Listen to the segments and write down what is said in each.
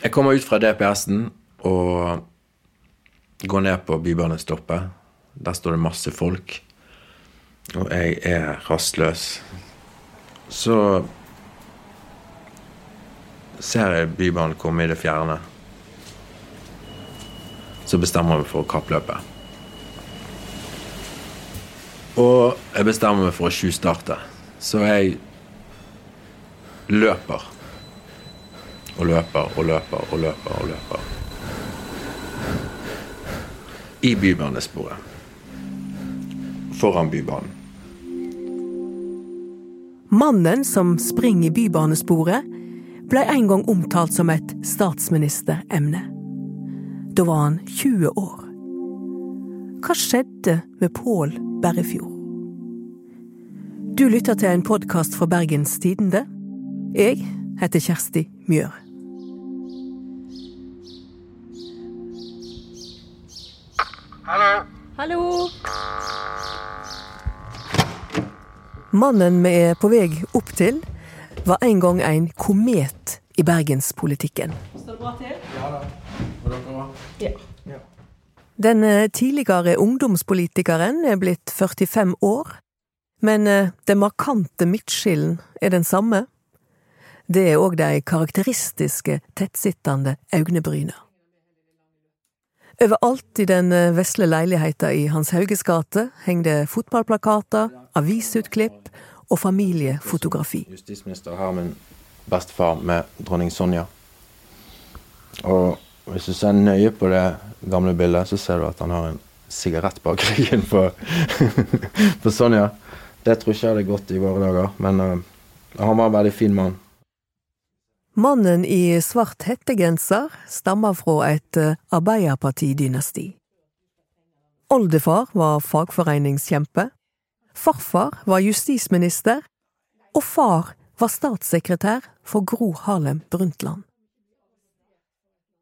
Jeg kommer ut fra DPS-en og går ned på Bybanestoppet. Der står det masse folk. Og jeg er rastløs. Så ser jeg Bybanen komme i det fjerne. Så bestemmer jeg meg for å kappløpe. Og jeg bestemmer meg for å tjuvstarte. Så jeg løper. Og løper og løper og løper og løper. I bybanesporet. Foran Bybanen. Mannen som springer bybanesporet, ble en gang omtalt som et statsministeremne. Da var han 20 år. Hva skjedde med Pål Berrefjord? Du lytter til en podkast fra Bergens Tidende. Jeg heter Kjersti Mjør. Hallo. Hallo! Mannen vi er på vei opp til, var en gang en komet i bergenspolitikken. Ja da. Og dere Ja. Den eh, tidligere ungdomspolitikeren er blitt 45 år, men eh, den markante midtskillen er den samme. Det er òg de karakteristiske, tettsittende øynebryna. Overalt i den eh, vesle leiligheta i Hans Hauges gate henger det fotballplakater, avisutklipp og familiefotografi. Justisminister har min bestefar med dronning Sonja. Og hvis du ser nøye på det gamle bildet, så ser du at han har en sigarett bak ryggen på, på Sonja. Det tror ikke jeg hadde gått i våre dager, men uh, han var en veldig fin mann. Mannen i svart hettegenser stammer fra et eh, arbeiderpartidynasti. Oldefar var fagforeningskjempe, farfar var justisminister, og far var statssekretær for Gro Harlem Brundtland.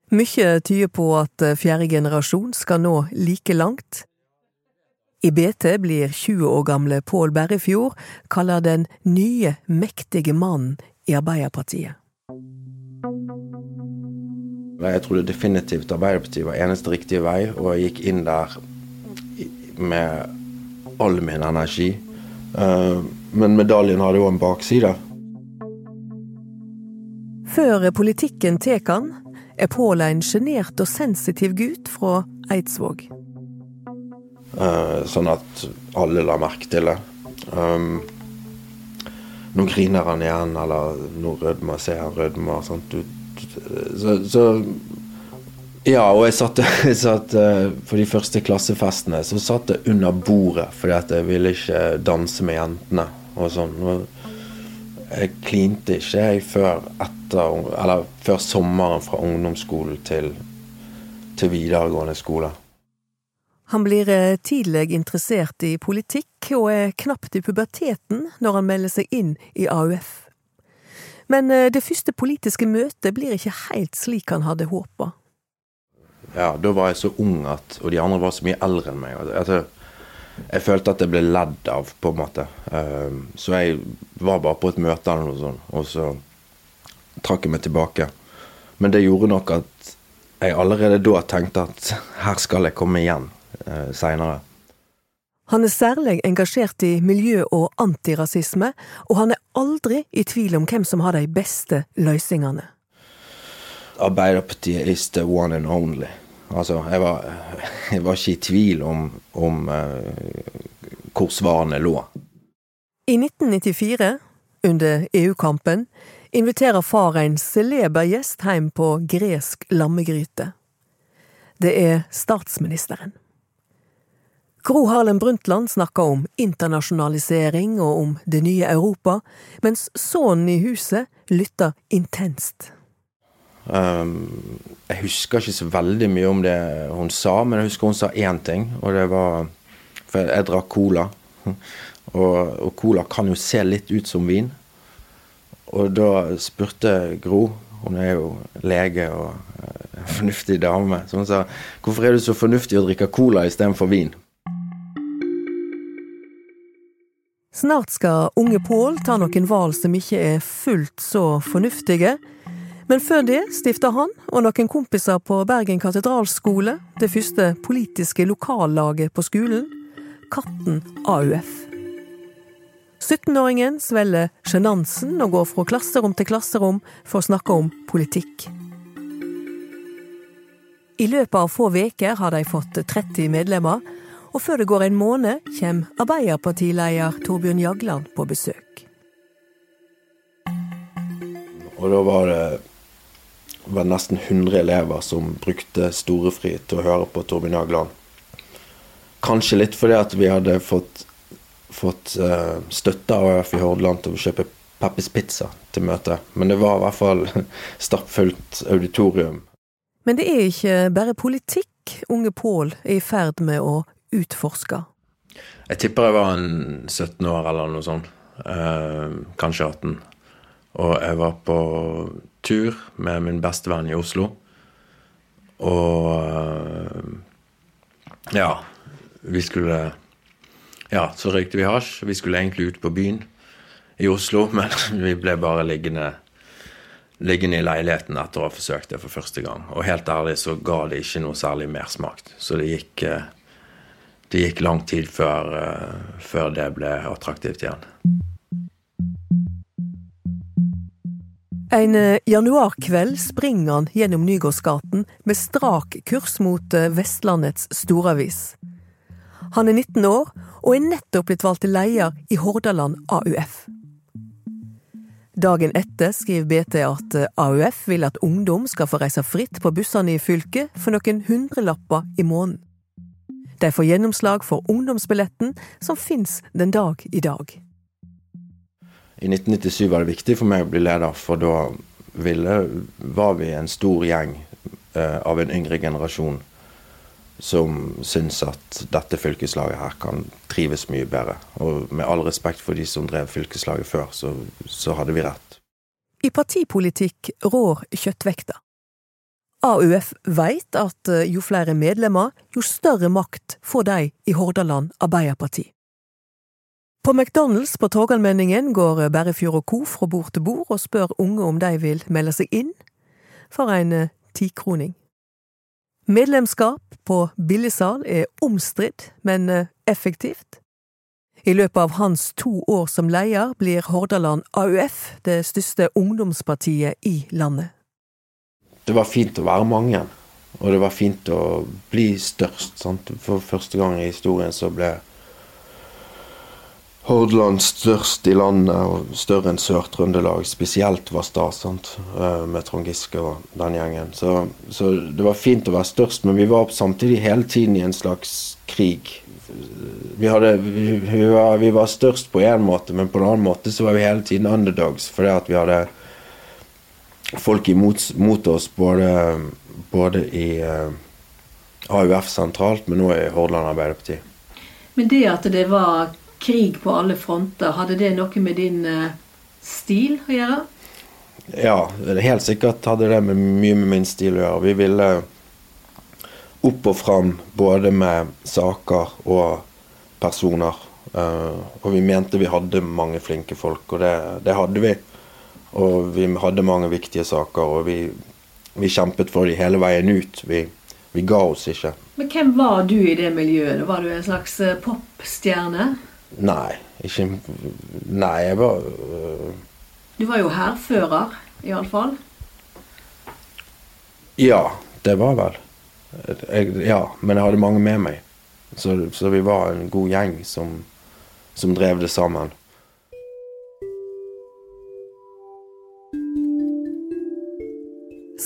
Mykje tyder på at eh, fjerde generasjon skal nå like langt. I BT blir 20 år gamle Pål Berrefjord kaller den nye, mektige mannen i Arbeiderpartiet. Jeg trodde definitivt Arbeiderpartiet var eneste riktige vei, og jeg gikk inn der med all min energi. Eh, Men medaljen hadde jo en bakside. Før politikken tek han, er Pål en sjenert og sensitiv gutt fra Eidsvåg. Eh, Sånn at alle la merke til det. Nå griner han igjen, eller nå rødmer, ser han rødmer. Sant? Så, så Ja, og jeg satt, jeg satt For På de første klassefestene så satt jeg under bordet fordi at jeg ville ikke danse med jentene og sånn. Jeg klinte ikke jeg før etter Eller før sommeren fra ungdomsskolen til, til videregående skole. Han blir eh, tidlig interessert i politikk, og er knapt i puberteten når han melder seg inn i AUF. Men eh, det første politiske møtet blir ikke helt slik han hadde håpa. Ja, da var jeg så ung at Og de andre var så mye eldre enn meg. Altså, jeg, følte at jeg ble ledd av, på en måte. Ehm, så jeg var bare på et møte eller noe sånt, og så trakk jeg meg tilbake. Men det gjorde nok at jeg allerede da tenkte at her skal jeg komme igjen uh, seinere. Han er særlig engasjert i miljø- og antirasisme, og han er aldri i tvil om hvem som har de beste løsningene. Arbeiderpartiet is the one and only. Altså, jeg var, jeg var ikke i tvil om, om eh, hvor svarene lå. I 1994, under EU-kampen, inviterer far en celeber gjest hjem på gresk lammegryte. Det er statsministeren. Gro Harlem Brundtland snakker om internasjonalisering og om det nye Europa, mens sønnen i huset lytter intenst. Um, jeg husker ikke så veldig mye om det hun sa, men jeg husker hun sa én ting, og det var For jeg drakk cola. Og, og cola kan jo se litt ut som vin. Og da spurte Gro, hun er jo lege og eh, fornuftig dame, så hun sa hvorfor er du så fornuftig å drikke cola istedenfor vin? Snart skal unge Pål ta noen valg som ikke er fullt så fornuftige, Men før det stifta han og noen kompiser på Bergen katedralskole det første politiske lokallaget på skolen, Katten AUF. 17-åringen svelger sjenansen og går fra klasserom til klasserom for å snakke om politikk. I løpet av få uker har de fått 30 medlemmer, og før det går en måned, kommer Arbeiderpartileder Torbjørn Jagland på besøk. Og da var det, var nesten 100 elever som brukte storefri til å høre på Torbjørn Jagland. Kanskje litt fordi at vi hadde fått, fått uh, støtte av ØF i Hordaland til å kjøpe Peppers Pizza til møtet. Men det var i hvert fall stappfullt auditorium. Men det er ikke bare politikk unge Pål er i ferd med å utforske. Jeg tipper jeg var en 17 år eller noe sånt. Eh, kanskje 18. Og jeg var på tur med min bestevenn i Oslo. Og eh, ja, vi skulle Ja, så røykte vi hasj. Vi skulle egentlig ut på byen i Oslo, men vi ble bare liggende, liggende i leiligheten etter å ha forsøkt det for første gang. Og helt ærlig så ga det ikke noe særlig mersmak. Så det gikk, eh, det gikk lang tid før, eh, før det ble attraktivt igjen. En eh, januarkveld springer han gjennom Nygårdsgaten med strak kurs mot Vestlandets storavis. Han er 19 år og er nettopp blitt valgt til leder i Hordaland AUF. Dagen etter skriver BT at AUF vil at ungdom skal få reise fritt på bussene i fylket for noen hundrelapper i måneden. De får gjennomslag for ungdomsbilletten, som fins den dag i dag. I 1997 var det viktig for meg å bli leder, for da ville, var vi en stor gjeng eh, av en yngre generasjon som syns at dette fylkeslaget her kan trives mye bedre. Og med all respekt for de som drev fylkeslaget før, så, så hadde vi rett. I partipolitikk rår kjøttvekta. AUF veit at eh, jo flere medlemmer, jo større makt får de i Hordaland Arbeiderparti. På McDonald's på Torgallmenningen går Berrefjord og co. fra bord til bord og spør unge om de vil melde seg inn for en eh, tikroning. Medlemskap på billigsal er omstridt, men eh, effektivt. I løpet av hans to år som leder blir Hordaland AUF det største ungdomspartiet i landet. Det var fint å være mange, og det var fint å bli størst. Sant? For første gang i historien så ble Hordaland størst i landet, og større enn Sør-Trøndelag. Spesielt var stas. Eh, med Trond Giske og den gjengen. Så, så, det var fint å være størst, men vi var samtidig hele tiden i en slags krig. Vi, hadde, vi, vi, var, vi var, størst på én måte, men på en annen måte så var vi hele tiden underdogs. Fordi at vi hadde folk imot mot oss, både, både i uh, eh, AUF sentralt, men nå i Hordaland Arbeiderparti. Men det at det var krig på alle fronter. Hadde det noe med din uh, stil å gjøre? Ja, helt sikkert hadde det med, mye med min stil å gjøre. Vi ville opp og fram både med saker og personer. Uh, og vi mente vi hadde mange flinke folk, og det, det, hadde vi. Og vi hadde mange viktige saker, og vi, vi kjempet for dem hele veien ut. Vi, vi ga oss ikke. Men hvem var du i det miljøet? Var du en slags eh, popstjerne? Nei. Ikke Nei, jeg var øh... Du var jo hærfører, iallfall? Ja, det var vel. Jeg, ja, men jeg hadde mange med meg. Så, så vi var en god gjeng som, som drev det sammen.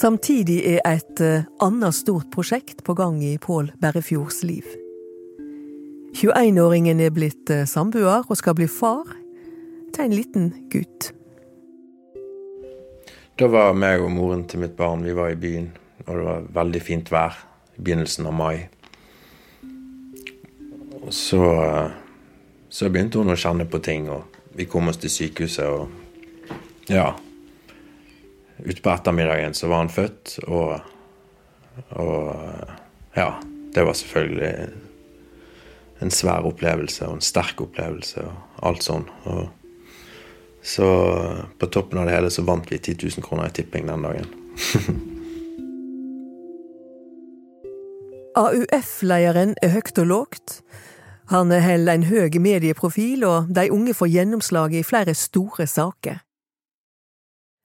Samtidig er et uh, annet stort prosjekt på gang i Pål Berrefjords liv. 21-åringen er blitt eh, samboer og skal bli far til en liten gutt. Da var meg og moren til mitt barn vi var i byen, og det var veldig fint vær i begynnelsen av mai. Og så, eh, så begynte hun å kjenne på ting, og vi kom oss til sykehuset, og ja Utpå ettermiddagen så var han født, og, og ja, det var selvfølgelig en svær opplevelse og en sterk opplevelse og alt sånn. Og så på toppen av det hele så vant vi 10 000 kroner i tipping den dagen. AUF-lederen er høyt og lågt. Han holder en høy medieprofil, og de unge får gjennomslag i flere store saker.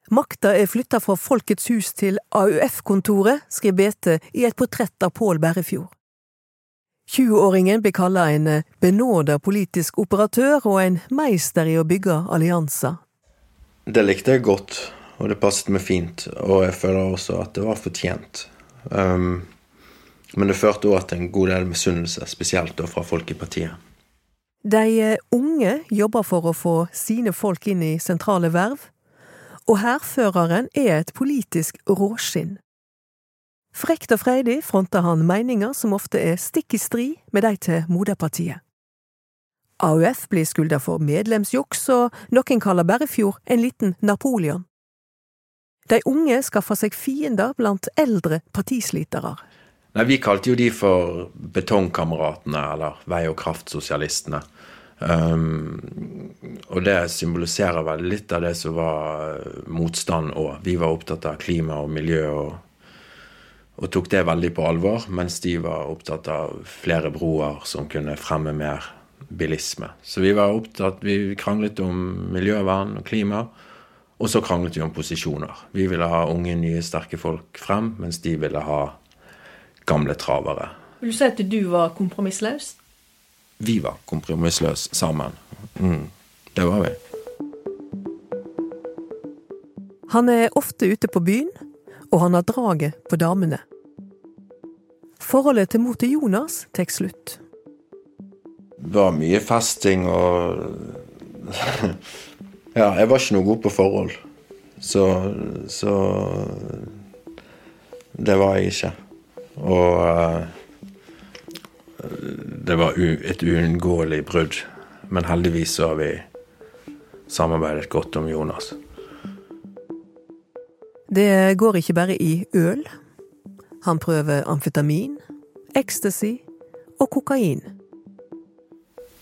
Makta er flytta fra Folkets hus til AUF-kontoret, skrev Bete i et portrett av Pål Berrefjord. 20-åringen blir kalla en benåda politisk operatør og en meister i å bygge allianser. Det likte jeg godt, og det passet meg fint. Og jeg føler også at det var fortjent. Um, men det førte òg til en god del misunnelse, spesielt fra folk i partiet. De unge jobber for å få sine folk inn i sentrale verv, og hærføreren er et politisk råskinn. Frekt og freidig fronter han meninger som ofte er stikk i strid med de til moderpartiet. AUF blir skylda for medlemsjuks, og noen kaller Berrefjord en liten Napoleon. De unge skaffer seg fiender blant eldre partislitere. Nei, Vi kalte jo de for betongkameratene, eller Vei- og kraftsosialistene. Um, og det symboliserer vel litt av det som var motstand òg. Vi var opptatt av klima og miljø og og tok det veldig på alvor, mens de var opptatt av flere broer som kunne fremme mer bilisme. Så vi var opptatt, vi kranglet om miljøvern og klima, og så kranglet vi om posisjoner. Vi ville ha unge, nye, sterke folk frem, mens de ville ha gamle travere. Vil du si at du var kompromissløs? Vi var kompromissløse sammen. Mm, det var vi. Han er ofte ute på byen og han har draget på damene. Forholdet til mor til Jonas tar slutt. Det var mye festing og Ja, jeg var ikke noe god på forhold. Så, så Det var jeg ikke. Og uh, det var et uunngåelig brudd. Men heldigvis så har vi samarbeidet godt om Jonas. Det går ikke bare i øl. Han prøver amfetamin, ecstasy og kokain.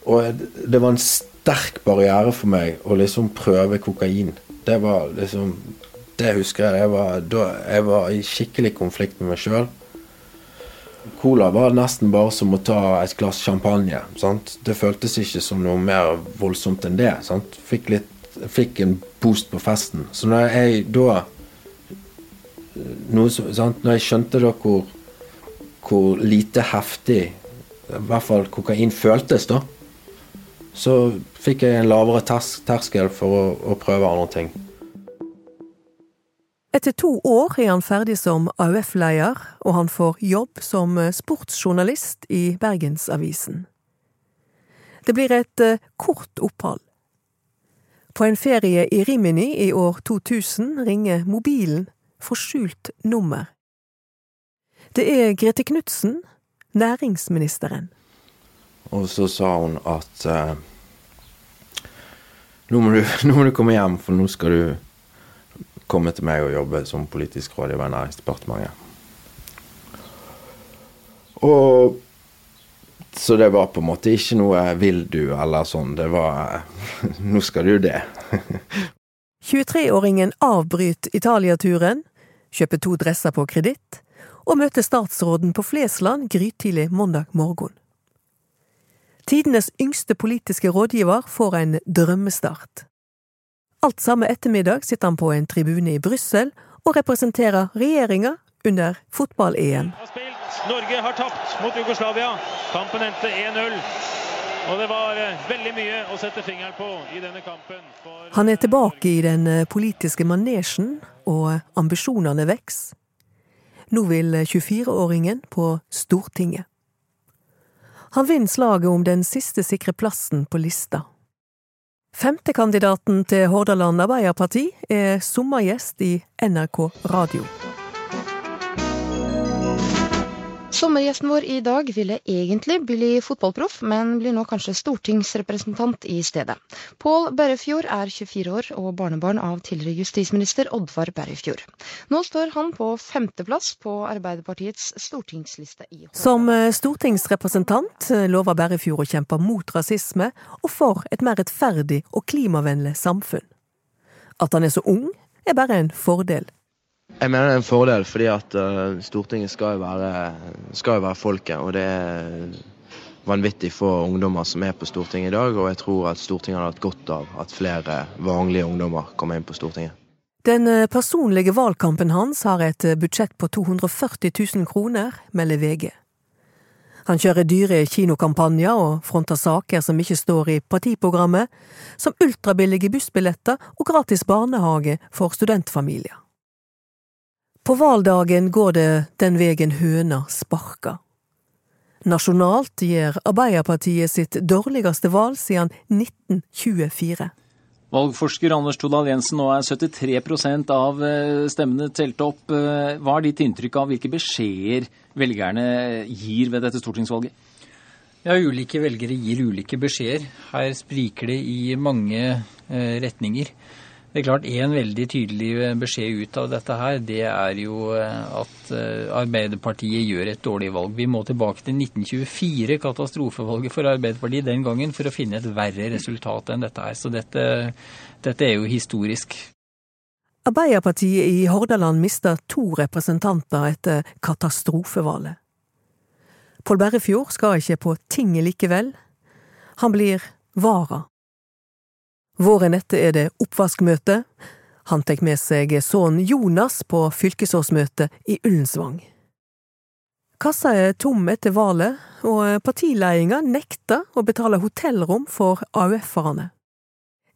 Og det var en sterk barriere for meg å liksom prøve kokain. Det var liksom Det husker jeg. Jeg var, da, jeg var i skikkelig konflikt med meg sjøl. Cola var nesten bare som å ta et glass champagne. Sant? Det føltes ikke som noe mer voldsomt enn det. Sant? Fikk, litt, fikk en boost på festen. Så når jeg da noe, sant? Når jeg skjønte da hvor, hvor lite heftig i hvert fall kokain føltes, da, så fikk jeg en lavere terskel for å, å prøve andre ting. Etter to år er han ferdig som AUF-leder, og han får jobb som sportsjournalist i Bergensavisen. Det blir et uh, kort opphold. På en ferie i Rimini i år 2000 ringer mobilen for skjult nummer. Det er Grete Knutsen, næringsministeren. Og så sa hun at uh, nå, må du, nå, må du, komme hjem, for nå skal du komme til meg og jobbe som politisk rådgiver i Næringsdepartementet. Og Så det var på en måte ikke noe 'vil du' eller sånn. Det var 'nå skal du det'. 23-åringen avbryter Italiaturen, kjøper to dresser på kreditt, og møter statsråden på Flesland grytidlig mandag morgen. Tidenes yngste politiske rådgiver får en drømmestart. Alt samme ettermiddag sitter han på en tribune i Brussel og representerer regjeringa under fotball-EM. Norge har tapt mot Jugoslavia. Kampen endte 1-0. Og det var eh, veldig mye å sette fingeren på i denne kampen. For... Han er tilbake i den eh, politiske manesjen, og ambisjonene vokser. Nå vil 24-åringen eh, på Stortinget. Han vinner slaget om den siste sikre plassen på lista. Femtekandidaten til Hordaland Arbeiderparti er sommergjest i NRK Radio. Sommergjesten vår i dag ville egentlig bli fotballproff, men blir nå kanskje stortingsrepresentant i stedet. Pål Berrefjord er 24 år og barnebarn av tidligere justisminister Oddvar Berrefjord. Nå står han på femteplass på Arbeiderpartiets stortingsliste i Hordaland. Som eh, stortingsrepresentant eh, lover Berrefjord å kjempe mot rasisme og for et mer rettferdig og klimavennlig samfunn. At han er så ung, er bare en fordel. Jeg mener det er en fordel, fordi at uh, Stortinget skal jo, være, skal jo være folket. Og det er vanvittig få ungdommer som er på Stortinget i dag. Og jeg tror at Stortinget hadde hatt godt av at flere vanlige ungdommer kommer inn på Stortinget. Den eh, personlige valgkampen hans har et eh, budsjett på 240 000 kroner, melder VG. Han kjører dyre kinokampanjer og fronter saker som ikke står i partiprogrammet, som ultrabillige bussbilletter og gratis barnehage for studentfamilier. På valgdagen går det den vegen høna sparker. Nasjonalt gjør Arbeiderpartiet sitt dårligste valg siden 1924. Valgforsker Anders Todal Jensen, nå er 73% av eh, stemmene telt opp. Eh, hva er ditt inntrykk av hvilke beskjeder velgerne gir ved dette stortingsvalget? Ja, Ulike velgere gir ulike beskjeder. Her spriker det i mange eh, retninger. Det er klart En veldig tydelig eh, beskjed ut av dette her, det er jo eh, at eh, Arbeiderpartiet gjør et dårlig valg. Vi må tilbake til 1924, katastrofevalget for Arbeiderpartiet den gangen, for å finne et verre resultat enn dette her. Så dette, dette er jo historisk. Arbeiderpartiet i Hordaland mister to representanter etter katastrofevalget. Pål Berrefjord skal ikke på tinget likevel. Han blir vara. Våren etter er det oppvaskmøte. Han tar med seg sønnen Jonas på fylkesårsmøte i Ullensvang. Kassa er tom etter valget, og partiledelsen nekter å betale hotellrom for AUF-erne.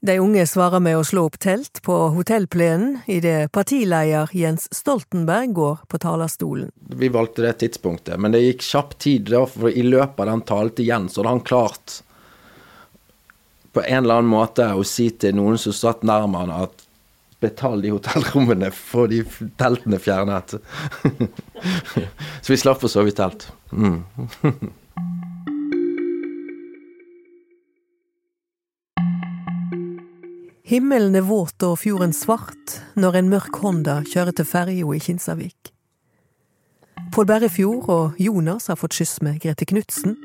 De unge svarer med å slå opp telt på hotellplenen idet partileder Jens Stoltenberg går på talerstolen. Vi valgte det tidspunktet, men det gikk kjapp tid. for I løpet av den taletiden så hadde han klart på en eller annen måte å si til noen som satt nærmere han, at betal de hotellrommene, få de teltene fjernet. Så vi slapp å sove i telt. Mm. Himmelen er våt og fjorden svart når en mørk Honda kjører til ferja i Kinsarvik. Pål Berrefjord og Jonas har fått skyss med Grete Knutsen.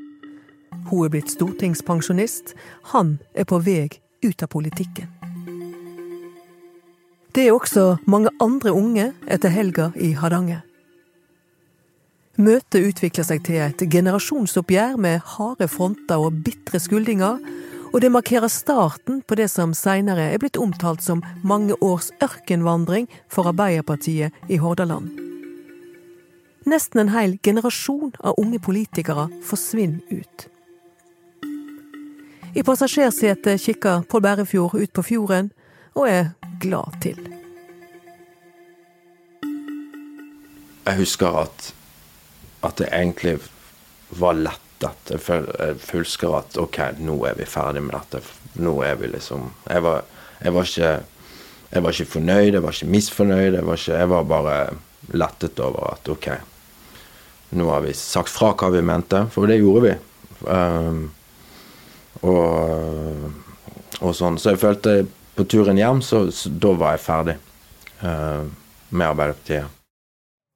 Hun er blitt stortingspensjonist, han er på vei ut av politikken. Det er også mange andre unge etter helga i Hardanger. Møtet utvikler seg til et generasjonsoppgjør med harde fronter og bitre skuldinger, og det markerer starten på det som seinere er blitt omtalt som mange års ørkenvandring for Arbeiderpartiet i Hordaland. Nesten en hel generasjon av unge politikere forsvinner ut. I passasjersetet kikker Pål Bærefjord ut på fjorden og er glad til. Jeg husker at, at det egentlig var lettet. Jeg husker at OK, nå er vi ferdig med dette. Nå er vi liksom Jeg var, jeg var, ikke, jeg var ikke fornøyd, jeg var ikke misfornøyd. Jeg var, ikke, jeg var bare lettet over at OK, nå har vi sagt fra hva vi mente, for det gjorde vi. Um, og, og sånn. Så jeg følte på turen hjem, så, så da var jeg ferdig uh, med Arbeiderpartiet.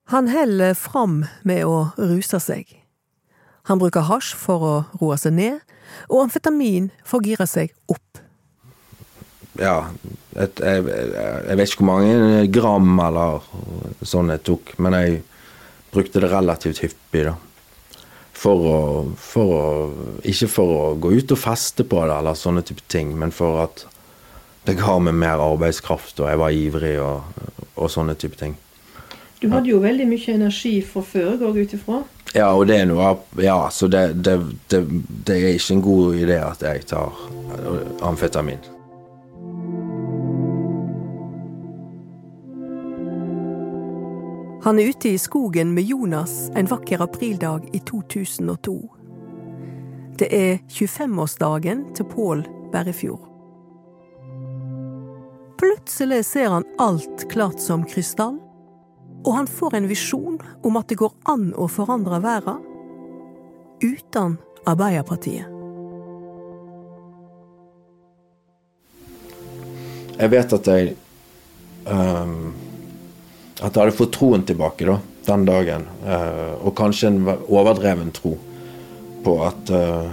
Han heller fram med å ruse seg. Han bruker hasj for å roe seg ned, og amfetamin for å gire seg opp. Ja, et, jeg, jeg, vet ikke hvor mange gram eller sånn jeg tok, men jeg brukte det relativt hyppig, da for å, for å, Ikke for å gå ut og feste på det, eller sånne type ting, men for at det ga meg mer arbeidskraft, og jeg var ivrig og, og sånne type ting. Du hadde jo veldig mye energi fra før, går jeg ut ifra? Ja, og det er noe Ja, så det, det, det, det er ikke en god idé at jeg tar amfetamin. Han er ute i skogen med Jonas en vakker aprildag i 2002. Det er 25-årsdagen til Pål Berrefjord. Plutselig ser han alt klart som krystall, og han får en visjon om at det går an å forandre verden uten Arbeiderpartiet. Jeg vet at jeg um at jeg hadde fått troen tilbake da, den dagen. Eh, og kanskje en overdreven tro på at, eh,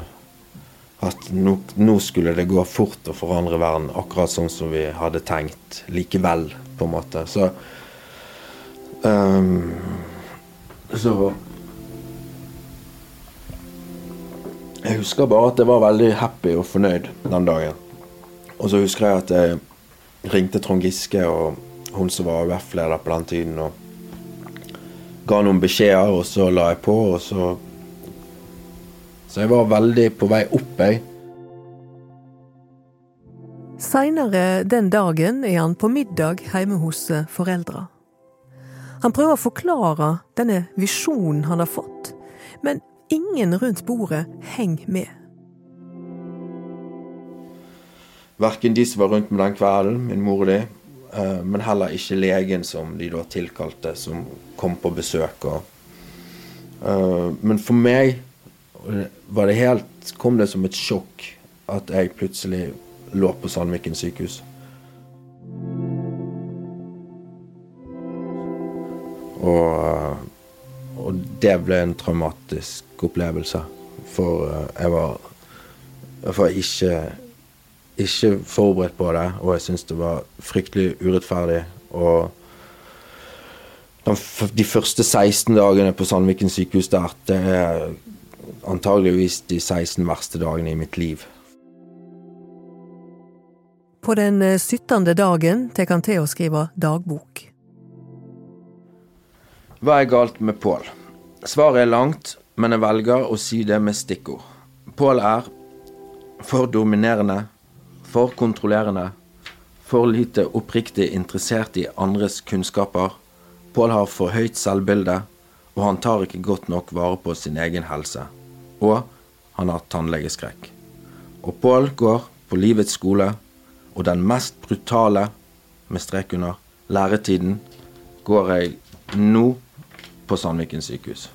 at nå, nå, skulle det gå fort å forandre verden, akkurat sånn som vi hadde tenkt likevel, på en måte. Så Um, så Jeg husker bare at jeg var veldig happy og fornøyd den dagen. Og så husker jeg at jeg ringte Trond Giske og hun som var UF-leder på den tiden, og ga noen beskjeder, og så la jeg på, og så Så jeg var veldig på vei opp, jeg. Seinere den dagen er han på middag hjemme hos foreldra. Han prøver å forklare denne visjonen han har fått, men ingen rundt bordet henger med. Verken de som var rundt med den kvelden, min mor og de, eh, men heller ikke legen som de da tilkalte, som kom på besøk. Og, uh, men for meg var det helt, kom det som et sjokk at jeg plutselig lå på Sandviken sykehus. Og, eh, og, det ble en traumatisk opplevelse. For jeg var, jeg var ikke ikke forberedt på det, og jeg syns det var fryktelig urettferdig. Og de første 16 dagene på Sandviken sykehus der, det er antageligvis de 16 verste dagene i mitt liv. På den 17. Eh, dagen tar han til å skrive dagbok. Hva er galt med Pål? Svaret er langt, men jeg velger å si det med stikkord. Pål er for dominerende, for kontrollerende, for lite oppriktig interessert i andres kunnskaper. Pål har for høyt selvbilde, og han tar ikke godt nok vare på sin egen helse. Og han har tannlegeskrekk. Og Pål går på livets skole, og den mest brutale, med strek under, læretiden går jeg nå på Sandviken sykehus.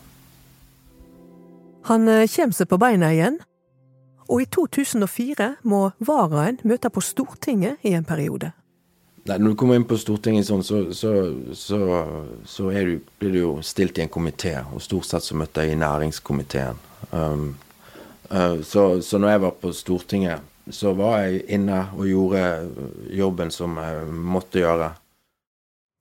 Han eh, kommer seg på beina igjen, og i 2004 må varaen møte på Stortinget i en periode. Nei, når du kommer inn på Stortinget sånn, så, så, så, så du, blir du jo stilt i en komité, og stort sett så møtte jeg i næringskomiteen. Um, uh, så, så når jeg var på Stortinget, så var jeg inne og gjorde jobben som jeg måtte gjøre.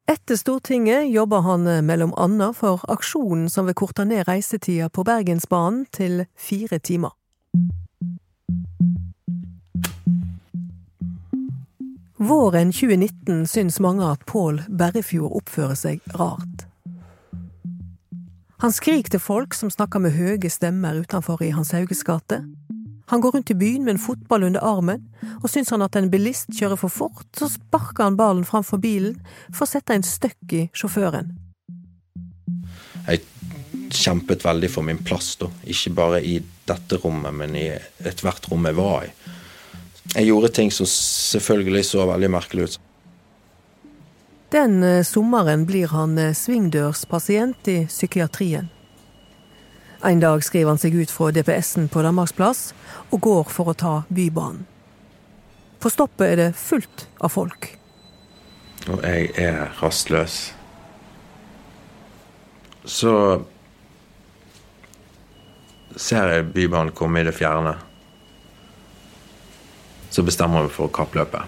Etter Stortinget jobber han mellom annet for aksjonen som vil korte ned reisetida på Bergensbanen til fire timer. Våren 2019 syns mange at Pål Berrefjord oppfører seg rart. Han skriker til folk som snakker med høye stemmer utenfor i Hans Hauges gate. Han går rundt i byen med en fotball under armen, og syns han at en bilist kjører for fort, så sparker han ballen framfor bilen for å sette en støkk i sjåføren. Jeg kjempet veldig for min plass, da. Ikke bare i dette rommet, men i ethvert rom jeg var i. Jeg gjorde ting som selvfølgelig så veldig merkelig ut. Den eh, sommeren blir han eh, svingdørspasient i psykiatrien. En dag skriver han seg ut fra DPS-en på Danmarksplass og går for å ta Bybanen. På stoppet er det fullt av folk. Og jeg er rastløs. Så ser jeg Bybanen komme i det fjerne så bestemmer jeg meg for å kappløpe.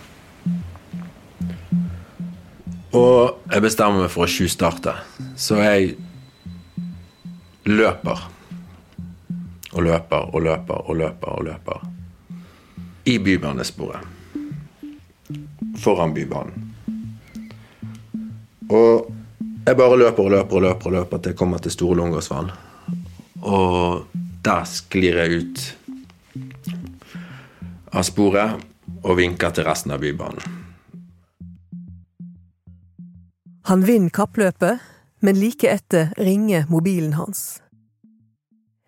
Og jeg bestemmer meg for å tjuvstarte. Så jeg løper. Og løper og løper og løper og løper. I bybanesporet. Foran Bybanen. Og jeg bare løper og løper og løper og løper til jeg kommer til Store Lungåsvann. Og der sklir jeg ut av sporet og vinker til resten av Bybanen. Han vinner kappløpet, men like etter ringer mobilen hans.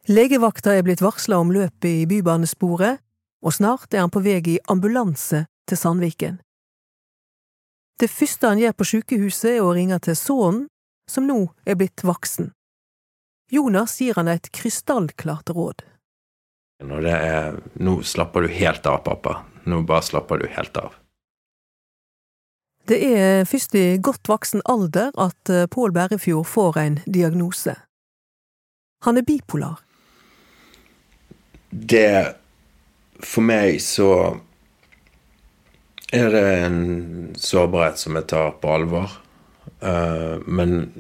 Legevakta er blitt varsla om løpet i bybanesporet, og snart er han på vei i ambulanse til Sandviken. Det første han gjør på sykehuset, er å ringe til sønnen, som nå er blitt voksen. Jonas gir han et krystallklart råd. Når det er Nå slapper du helt av, pappa. Nå bare slapper du helt av. Det er først i godt voksen alder at eh, Pål Bærefjord får en diagnose. Han er bipolar. Det For meg så er det en sårbarhet som jeg tar på alvor. Uh, men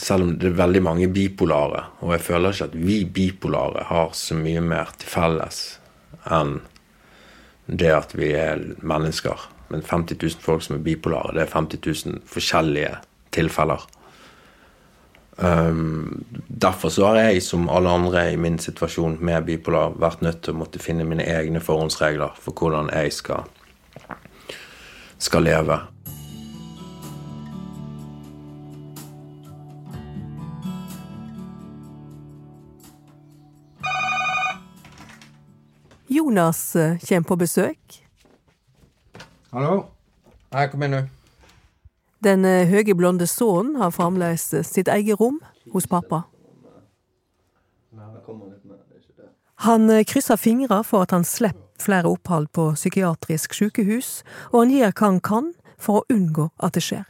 selv om det er veldig mange bipolare, og jeg føler ikke at vi bipolare har så mye mer til felles enn det at vi er mennesker. Men 50 000 folk som er bipolare, det er 50 000 forskjellige tilfeller. Um, derfor så har jeg, som alle andre i min situasjon med bipolar, vært nødt til å måtte finne mine egne forhåndsregler for hvordan jeg skal, skal leve. Jonas eh, kommer på besøk. Hallo? Hei, kom inn, du. Den eh, høye, blonde sønnen har fremdeles eh, sitt eget rom hos pappa. Han krysser fingre for at han slipper flere opphold på psykiatrisk sykehus, og han gjør hva han kan for å unngå at det skjer.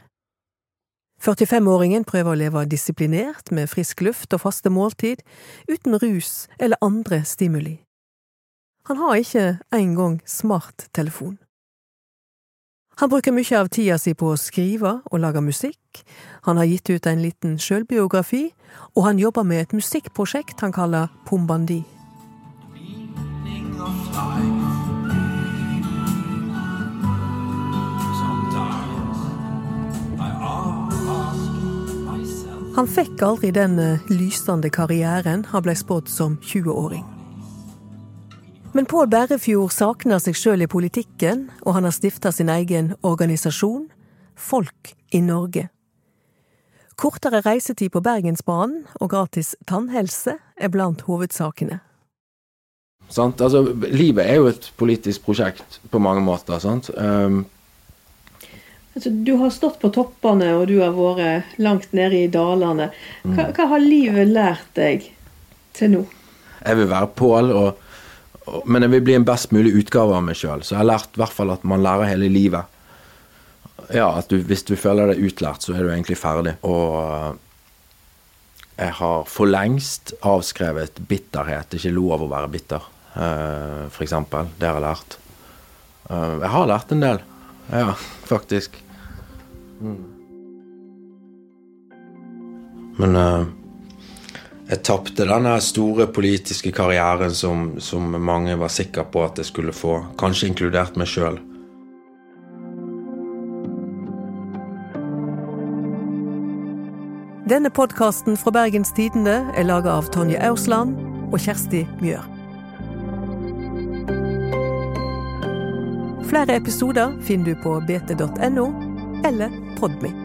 45-åringen prøver å leve disiplinert med frisk luft og faste måltid, uten rus eller andre stimuli. Han har ikke engang smarttelefon. Han bruker mye av tida si på å skrive og lage musikk, han har gitt ut en liten sjølbiografi, og han jobber med et musikkprosjekt han kaller Pombandi. Han fikk aldri den lysende karrieren han ble spådd som 20-åring. Men Pål Berrefjord savner seg sjøl i politikken, og han har stifta sin egen organisasjon, Folk i Norge. Kortere reisetid på Bergensbanen og gratis tannhelse er blant hovedsakene. Sant? Altså, livet er jo et politisk prosjekt på mange måter. sant? Um... Altså, du har stått på toppene, og du har vært langt nede i dalene. Hva, hva har livet lært deg til nå? Jeg vil være Pål, og men jeg vil bli en best mulig utgave av meg sjøl. Så jeg har lært i hvert fall at man lærer hele livet. Ja, at du, hvis du føler deg utlært, så er du egentlig ferdig. Og eh, jeg har for lengst avskrevet bitterhet. Det er ikke lov å være bitter, f.eks. for eksempel. Det har jeg lært. Eh, jeg har lært en del. Ja, faktisk. Mm. Men jeg tapte denne store politiske karrieren som, som, mange var sikre på at jeg skulle få, kanskje inkludert meg sjøl. Denne podkasten fra Bergens Tidende er laga av Tonje Aursland og Kjersti Mjør. Flere episoder finner du på bt.no eller Podme.